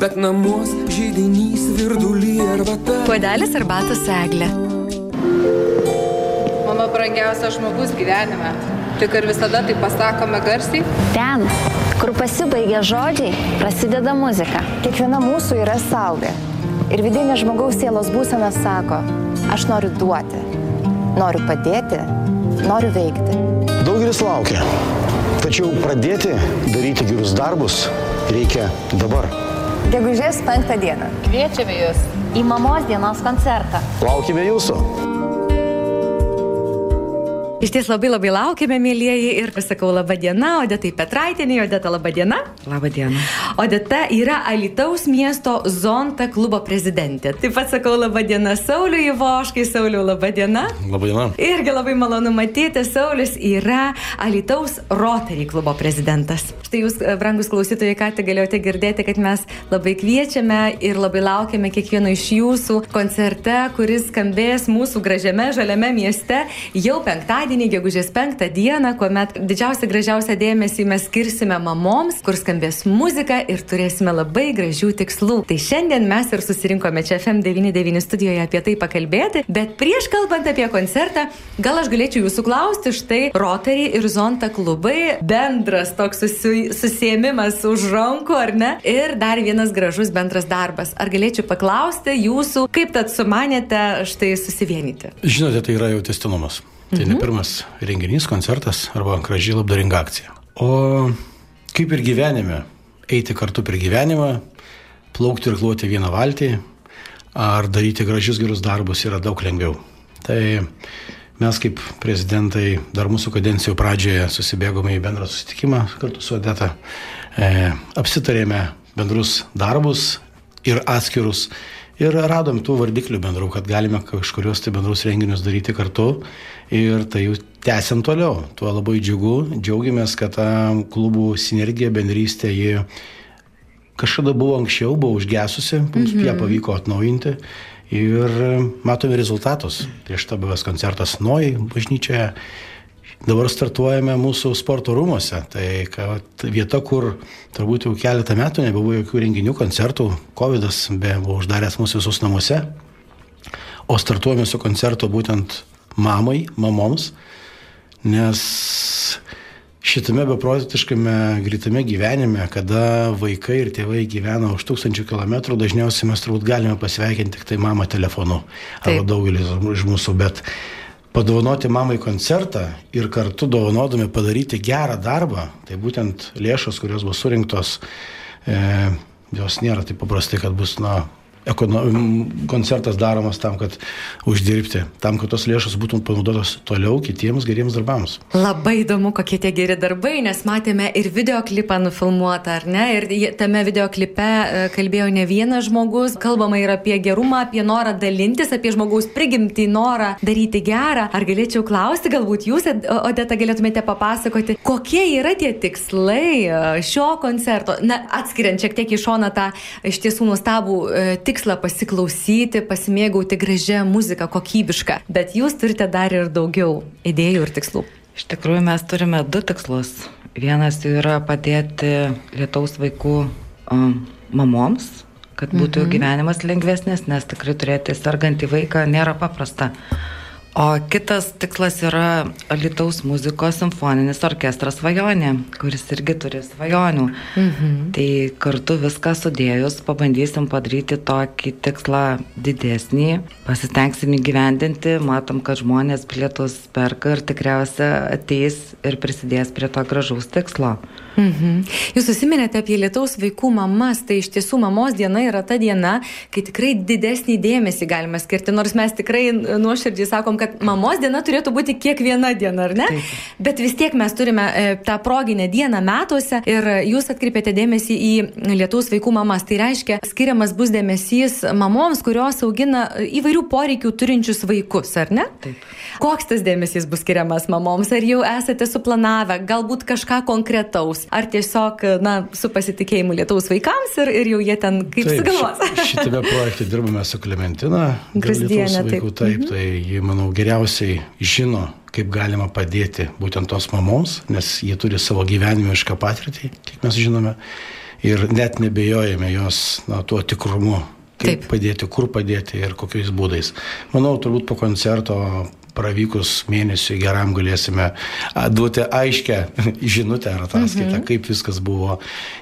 bet namuos žydinys virdulį arba Puodelis arbatos eglė. Mano brangiausias žmogus gyvenime. Tik ir visada tai pasakome garsiai. Ten, kur pasibaigia žodžiai, prasideda muzika. Kiekviena mūsų yra saulė. Ir vidinė žmogaus sielos būsena sako, aš noriu duoti, noriu padėti, noriu veikti. Daugelis laukia. Tačiau pradėti daryti gerus darbus reikia dabar. Gegužės penktą dieną. Kviečiame jūs. Į mamos dienos koncertą. Laukime jūsų. Iš ties labai labai laukiame, mėlyjeji, ir pasakau laba diena, Odetai Petraitinė, Odeta laba diena. Labą dieną. Odeta yra Alitaus miesto Zonta klubo prezidentė. Taip pat sakau laba diena Sauliui Ivoškai, Sauliu laba diena. Labadiena. Irgi labai malonu matyti, Saulis yra Alitaus Rotary klubo prezidentas. Štai jūs, e, brangus klausytojai, ką tik galėjote girdėti, kad mes labai kviečiame ir labai laukiame kiekvieno iš jūsų koncerte, kuris skambės mūsų gražiame žaliame mieste jau penktadienį, gegužės penktą dieną, kuomet didžiausią gražiausią dėmesį mes skirsime mamoms, kur skambės muzika ir turėsime labai gražių tikslų. Tai šiandien mes ir susirinkome čia FM99 studijoje apie tai pakalbėti, bet prieš kalbant apie koncertą, gal aš galėčiau jūsų klausti, štai Rotary ir Zonta klubai, bendras toks susi, susėmimas už rankų, ar ne? Ir dar vienas gražus bendras darbas. Ar galėčiau paklausti jūsų, kaip tad sumanėte štai susivienyti? Žinote, tai yra jau testinumas. Tai ne pirmas renginys, koncertas arba graži labdaringa akcija. O kaip ir gyvenime, eiti kartu per gyvenimą, plaukti ir kluoti vieną valtį, ar daryti gražius gerus darbus yra daug lengviau. Tai mes kaip prezidentai dar mūsų kadencijų pradžioje susibėgome į bendrą susitikimą kartu su Odeta, e, apsitarėme bendrus darbus ir atskirus ir radom tų vardiklių bendrų, kad galime kažkurios tai bendrus renginius daryti kartu ir tai jau tęsiant toliau. Tuo labai džiugu, džiaugiamės, kad ta klubų sinergija, bendrystė, ji kažkada buvo anksčiau, buvo užgesusi, mums mhm. ją pavyko atnaujinti ir matome rezultatus. Prieš tą buvęs koncertas Noj bažnyčioje, dabar startuojame mūsų sporto rūmose. Tai kad vieta, kur turbūt jau keletą metų nebuvo jokių renginių, koncertų, COVID buvo uždaręs mūsų visus namuose, o startuojame su koncertu būtent mamai, mamoms, nes šitame beprotiškame greitame gyvenime, kada vaikai ir tėvai gyvena už tūkstančių kilometrų, dažniausiai mes turbūt galime pasveikinti tik tai mamą telefonu. Arba daugelis iš mūsų, bet padovanoti mamai koncertą ir kartu dovanodami padaryti gerą darbą, tai būtent lėšos, kurios bus surinktos, e, jos nėra taip paprastai, kad bus, na, koncertas daromas tam, kad uždirbti, tam, kad tos lėšos būtų panaudotos toliau kitiems geriems darbams. Labai įdomu, kokie tie geri darbai, nes matėme ir videoklipą nufilmuotą, ar ne? Ir tame videoklipe e, kalbėjo ne vienas žmogus, kalbama ir apie gerumą, apie norą dalintis, apie žmogaus prigimtį norą daryti gerą. Ar galėčiau klausti, galbūt jūs, Odeta, galėtumėte papasakoti, kokie yra tie tikslai e, šio koncerto? Na, atskiriant šiek tiek į šoną tą iš tiesų nuostabų e, tikslą pasiklausyti, pasimėgauti gražią muziką, kokybišką. Bet jūs turite dar ir daugiau idėjų ir tikslų. Iš tikrųjų, mes turime du tikslus. Vienas yra padėti lietaus vaikų um, mamoms, kad būtų jų gyvenimas lengvesnis, nes tikrai turėti sergantį vaiką nėra paprasta. O kitas tikslas yra Lietaus muzikos simfoninis orkestras svajonė, kuris irgi turi svajonių. Mhm. Tai kartu viską sudėjus pabandysim padaryti tokį tikslą didesnį, pasistengsim įgyvendinti, matom, kad žmonės bilietus perka ir tikriausia ateis ir prisidės prie to gražaus tikslo. Mhm. Jūs susiminėte apie lietaus vaikų mamas, tai iš tiesų mamos diena yra ta diena, kai tikrai didesnį dėmesį galime skirti, nors mes tikrai nuoširdžiai sakom, kad mamos diena turėtų būti kiekviena diena, ar ne? Taip. Bet vis tiek mes turime e, tą proginę dieną metuose ir jūs atkreipėte dėmesį į lietaus vaikų mamas. Tai reiškia, skiriamas bus dėmesys mamoms, kurios augina įvairių poreikių turinčius vaikus, ar ne? Taip. Koks tas dėmesys bus skiriamas mamoms? Ar jau esate suplanavę galbūt kažką konkretaus? Ar tiesiog, na, su pasitikėjimu lietaus vaikams ir, ir jau jie ten kaip sugalvos? ši- Šitame projekte dirbame su Klementina. Lietuvos taip. vaikų, taip. Tai ji, manau, geriausiai žino, kaip galima padėti būtent tos mamoms, nes jie turi savo gyvenimišką patirtį, kiek mes žinome. ir net nebejojame jos na, tuo tikrumu, kaip Taip. padėti, kur padėti ir kokiais būdais. Manau, turbūt po koncerto pravykus mėnesiui geram galėsime duoti aiškę žinutę ar ataskaitą, mhm. kaip viskas buvo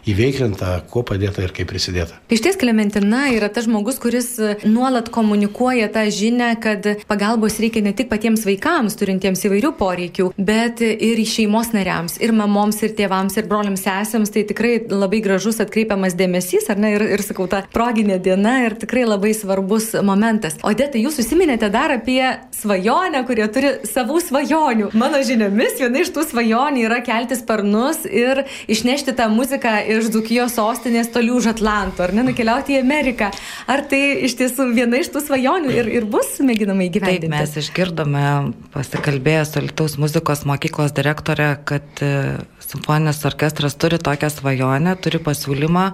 įveiklinta, kuo padėta ir kaip prisidėta. Iš ties Klementina yra tas žmogus, kuris nuolat komunikuoja tą žinę, kad pagalbos reikia ne tik patiems vaikams, turintiems įvairių poreikių, bet ir šeimos nariams, ir mamoms, ir tėvams, ir broliams sesėms. Tai tikrai labai gražus atkreipiamas dėmesys, ar ne, ir, ir sakau, ta proginė diena ir tikrai labai svarbus momentas. O dėtai, jūs užsiminėte dar apie svajonę, kurie turi savų svajonių. Mano žiniomis, viena iš tų svajonių yra kelti sparnus ir išnešti tą muziką iš Dzukijos sostinės toliau už Atlanto, ar ne, nukeliauti į Ameriką. Ar tai iš tiesų viena iš tų svajonių ir, ir bus mėginama Taip, įgyvendinti? mes išgirdome, pasikalbėję su Lietuvos muzikos mokyklos direktorė, kad e, simfoninis orkestras turi tokią svajonę, turi pasiūlymą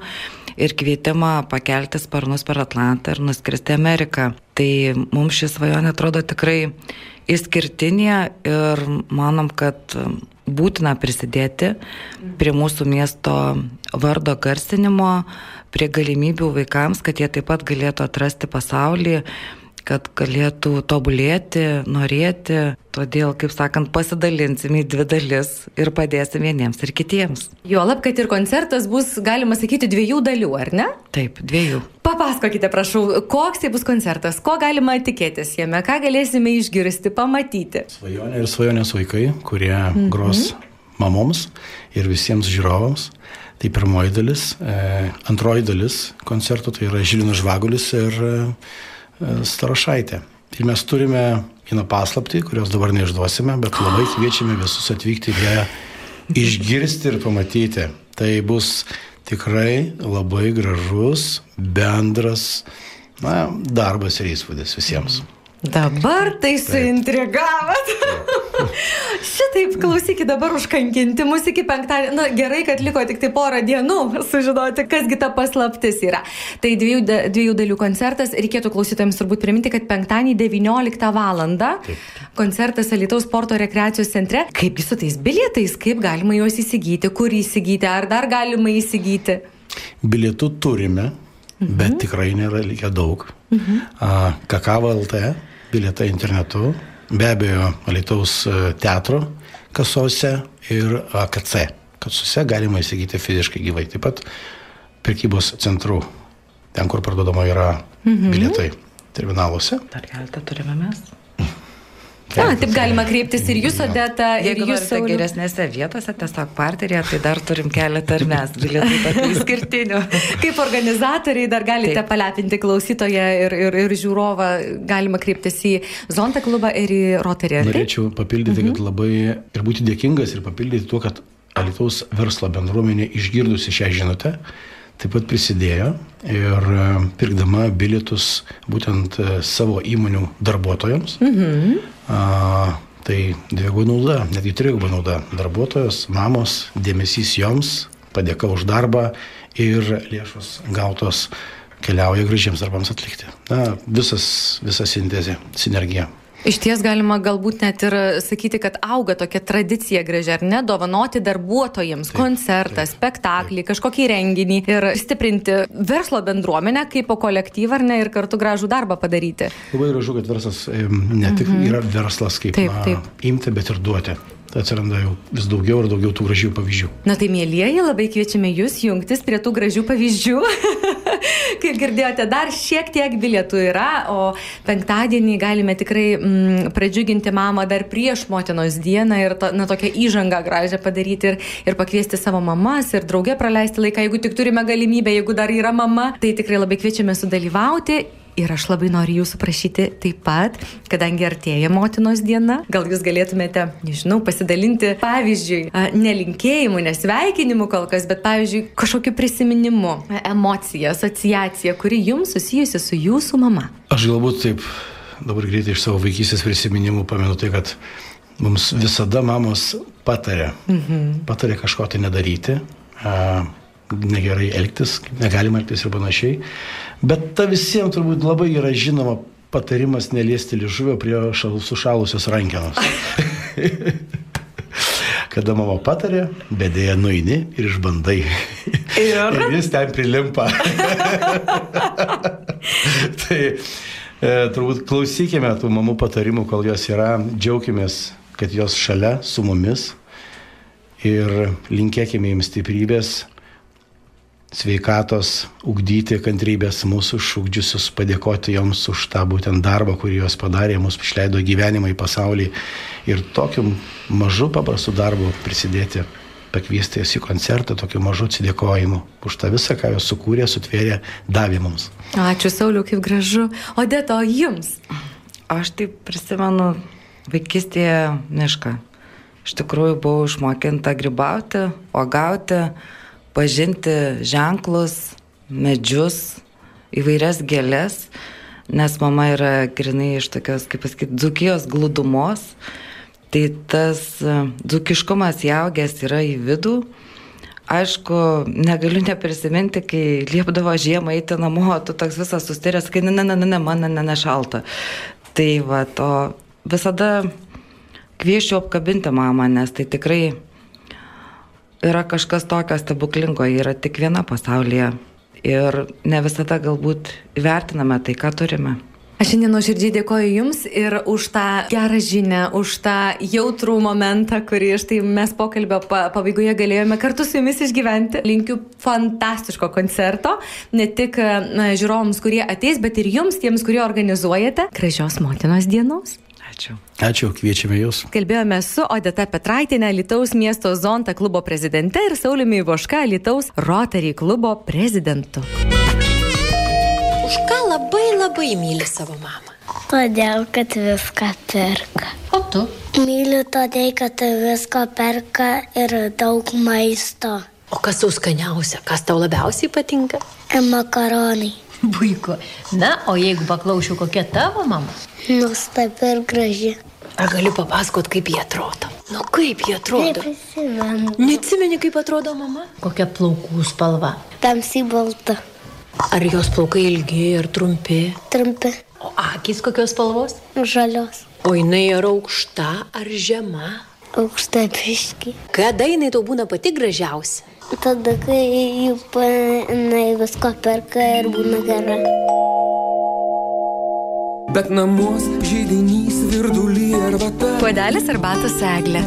ir kvietimą pakelti sparnus per Atlantą ir nuskristi Ameriką. Tai mums ši svajonė atrodo tikrai išskirtinė ir manom, kad būtina prisidėti prie mūsų miesto vardo garsinimo, prie galimybių vaikams, kad jie taip pat galėtų atrasti pasaulį, kad galėtų tobulėti, norėti. Todėl, kaip sakant, pasidalinsim į dvi dalis ir padėsim vieniems ir kitiems. Juolab, kad ir koncertas bus, galima sakyti, dviejų dalių, ar ne? Taip, dviejų. Papasakokite, prašau, koks tai bus koncertas, ko galima tikėtis jame, ką galėsime išgirsti, pamatyti. Svajonė ir svajonės vaikai, kurie mhm. gros mamoms ir visiems žiūrovams. Tai pirmoji dalis. E, antroji dalis koncerto tai yra Žilinas Žvagulis ir e, Starošaitė. Tai mes turime vieną paslaptį, kurios dabar neišduosime, bet labai kviečiame visus atvykti ją išgirsti ir pamatyti. Tai bus tikrai labai gražus, bendras na, darbas ir įspūdis visiems. Dabar tai suintrigavot. Šitaip, klausykit, dabar užkankinti mus iki penktadienio. Na gerai, kad liko tik tai porą dienų sužinoti, kasgi ta paslaptis yra. Tai dviejų, da- dviejų dalių koncertas. Reikėtų klausytojams turbūt priminti, kad penktadienį 19 val. koncertas Alitaus sporto rekreacijos centre. Kaipgi su tais bilietais, kaip galima juos įsigyti, kur įsigyti, ar dar galima įsigyti? Bilietų turime, mhm. bet tikrai nėra likę daug. Mhm. Kakavo LT, bilietai internetu, be abejo, Alitaus e, teatro kasose ir AKC. Kasose galima įsigyti fiziškai gyvai. Taip pat prekybos centrų, ten, kur parduodama yra mhm. bilietai terminaluose. Dar keletą turime mes. Na, taip galima kreiptis ir jūs, Odeta, ir Jeigu jūs, Sauliau. geresnėse vietose, tiesiog parterėje, tai dar turim keletą ir mes bilietų tokių išskirtinių. Kaip organizatoriai dar galite Taip. palepinti klausytoją ir, ir, ir žiūrovą, galima kreiptis į Zonta klubą ir į taip? Norėčiau papildyti, kad labai ir būti dėkingas ir papildyti tuo, kad Alitaus verslo bendruomenė išgirdusi šią žinutę taip pat prisidėjo ir e, pirkdama bilietus būtent e, savo įmonių darbuotojams. Mhm. A, tai dviguba nauda, netgi triguba nauda. Darbuotojos, mamos, dėmesys joms, padėka už darbą ir lėšos gautos keliauja gražiems darbams atlikti. Na, visas, visa sintezė, sinergija. Iš ties galima galbūt net ir sakyti, kad auga tokia tradicija gražia, ar ne, dovanoti darbuotojams taip, koncertą, taip, spektaklį, taip. kažkokį renginį ir stiprinti verslo bendruomenę kaip po kolektyvą, ar ne, ir kartu gražų darbą padaryti. Labai gražu, kad verslas ne tik mhm. yra verslas kaip Taip, na, taip. imti, bet ir duoti. Atsiranda jau vis daugiau ir daugiau tų gražių pavyzdžių. Na tai, mėlyjeji, labai kviečiame jūs jungtis prie tų gražių pavyzdžių. Kaip girdėjote, dar šiek tiek bilietų yra, o penktadienį galime tikrai mm, pradžiuginti mamą dar prieš motinos dieną ir to, na, tokią įžangą gražią padaryti ir, ir pakviesti savo mamas ir draugė praleisti laiką, jeigu tik turime galimybę, jeigu dar yra mama, tai tikrai labai kviečiame sudalyvauti. Ir aš labai noriu jūsų prašyti taip pat, kadangi artėja motinos diena, gal jūs galėtumėte, nežinau, pasidalinti, pavyzdžiui, nelinkėjimu, nesveikinimu kol kas, bet, pavyzdžiui, kažkokiu prisiminimu, emocija, asociacija, kuri jums susijusi su jūsų mama. Aš galbūt taip dabar greitai iš savo vaikystės prisiminimų pamenu tai, kad mums visada mamos patarė, mhm. patarė kažko tai nedaryti, a, negerai elgtis, kaip negalima elgtis ir panašiai. Bet ta visiems turbūt labai yra žinoma patarimas neliesti liežuvio prie šal, sušalusios rankenos. Kada mama patarė, bet dėja nueini ir išbandai. Ir? ir jis ten prilimpa. tai e, turbūt klausykime tų mamų patarimų, kol jos yra, džiaukimės, kad jos šalia su mumis ir linkėkime jums stiprybės, sveikatos, ugdyti kantrybės mūsų šūkdžiusius, padėkoti joms už tą būtent darbą, kurį jos padarė, mus išleido gyvenimą į pasaulį ir tokiu mažu paprastu darbu prisidėti pakviesti jas į koncertą tokiu mažu atsidėkojimu už tą visą, ką jos sukūrė, sutvėrė, davė mums. Ačiū, Sauliu, kaip gražu. O jums? Aš taip prisimenu vaikystėje mišką. Iš tikrųjų buvau išmokinta gribauti, uogauti, pažinti ženklus, medžius, įvairias gėlės, nes mama yra grinai iš tokios, kaip pasakyti, dzukijos glūdumos. Tai tas e, dzukiškumas jaugęs yra į vidų. Aišku, negaliu neprisiminti, kai liepdavo žiemą eiti namo, tu toks visas sustiręs, kai ne, ne, ne, ne, man ne, ne, ne šalta. Tai va, to visada kviečiu apkabinti mamą, nes tai tikrai yra kažkas tokio stebuklingo, yra tik viena pasaulyje. Ir ne visada galbūt įvertiname tai, ką turime. Aš šiandien nuoširdžiai dėkoju Jums ir už tą gerą žinę, už tą jautrų momentą, kurį štai mes pokalbio pabaigoje galėjome kartu su Jumis išgyventi. Linkiu fantastiško koncerto, ne tik žiūrovams, kurie ateis, bet ir Jums, tiems, kurie organizuojate. Gražios motinos dienos. Ačiū. Ačiū, kviečiame Jūs. Kalbėjome su Odeta Petraitinė, Lietuvos miesto Zonta klubo prezidente ir Sauliumi Voška, Lietuvos Rotary klubo prezidentu už ką labai labai myli savo mamą? Todėl, kad viską perka. O tu? Myliu todėl, kad viską perka ir daug maisto. O kas tau skaniausia, kas tau labiausiai patinka? Makaronai. Puiku. Na, o jeigu paklausiu, kokia tavo mama? Nuostabi ir graži. Ar gali papasakot, kaip jie atrodo? Nu, kaip jie atrodo? Neprisimenu. Neatsimeni, kaip atrodo mama? Kokia plaukų spalva? Tamsiai balta. Ar jos plaukai ilgi ir trumpi? Trumpi. O akis kokios spalvos? Žalios. O jinai yra aukšta ar žema? Aukšta piški. Kada jinai tau būna pati gražiausia? Tada, kai jinai visko perka ir būna gera. Bet namuos žydinys virdulį arba ta. Puodelis arbatos eglė.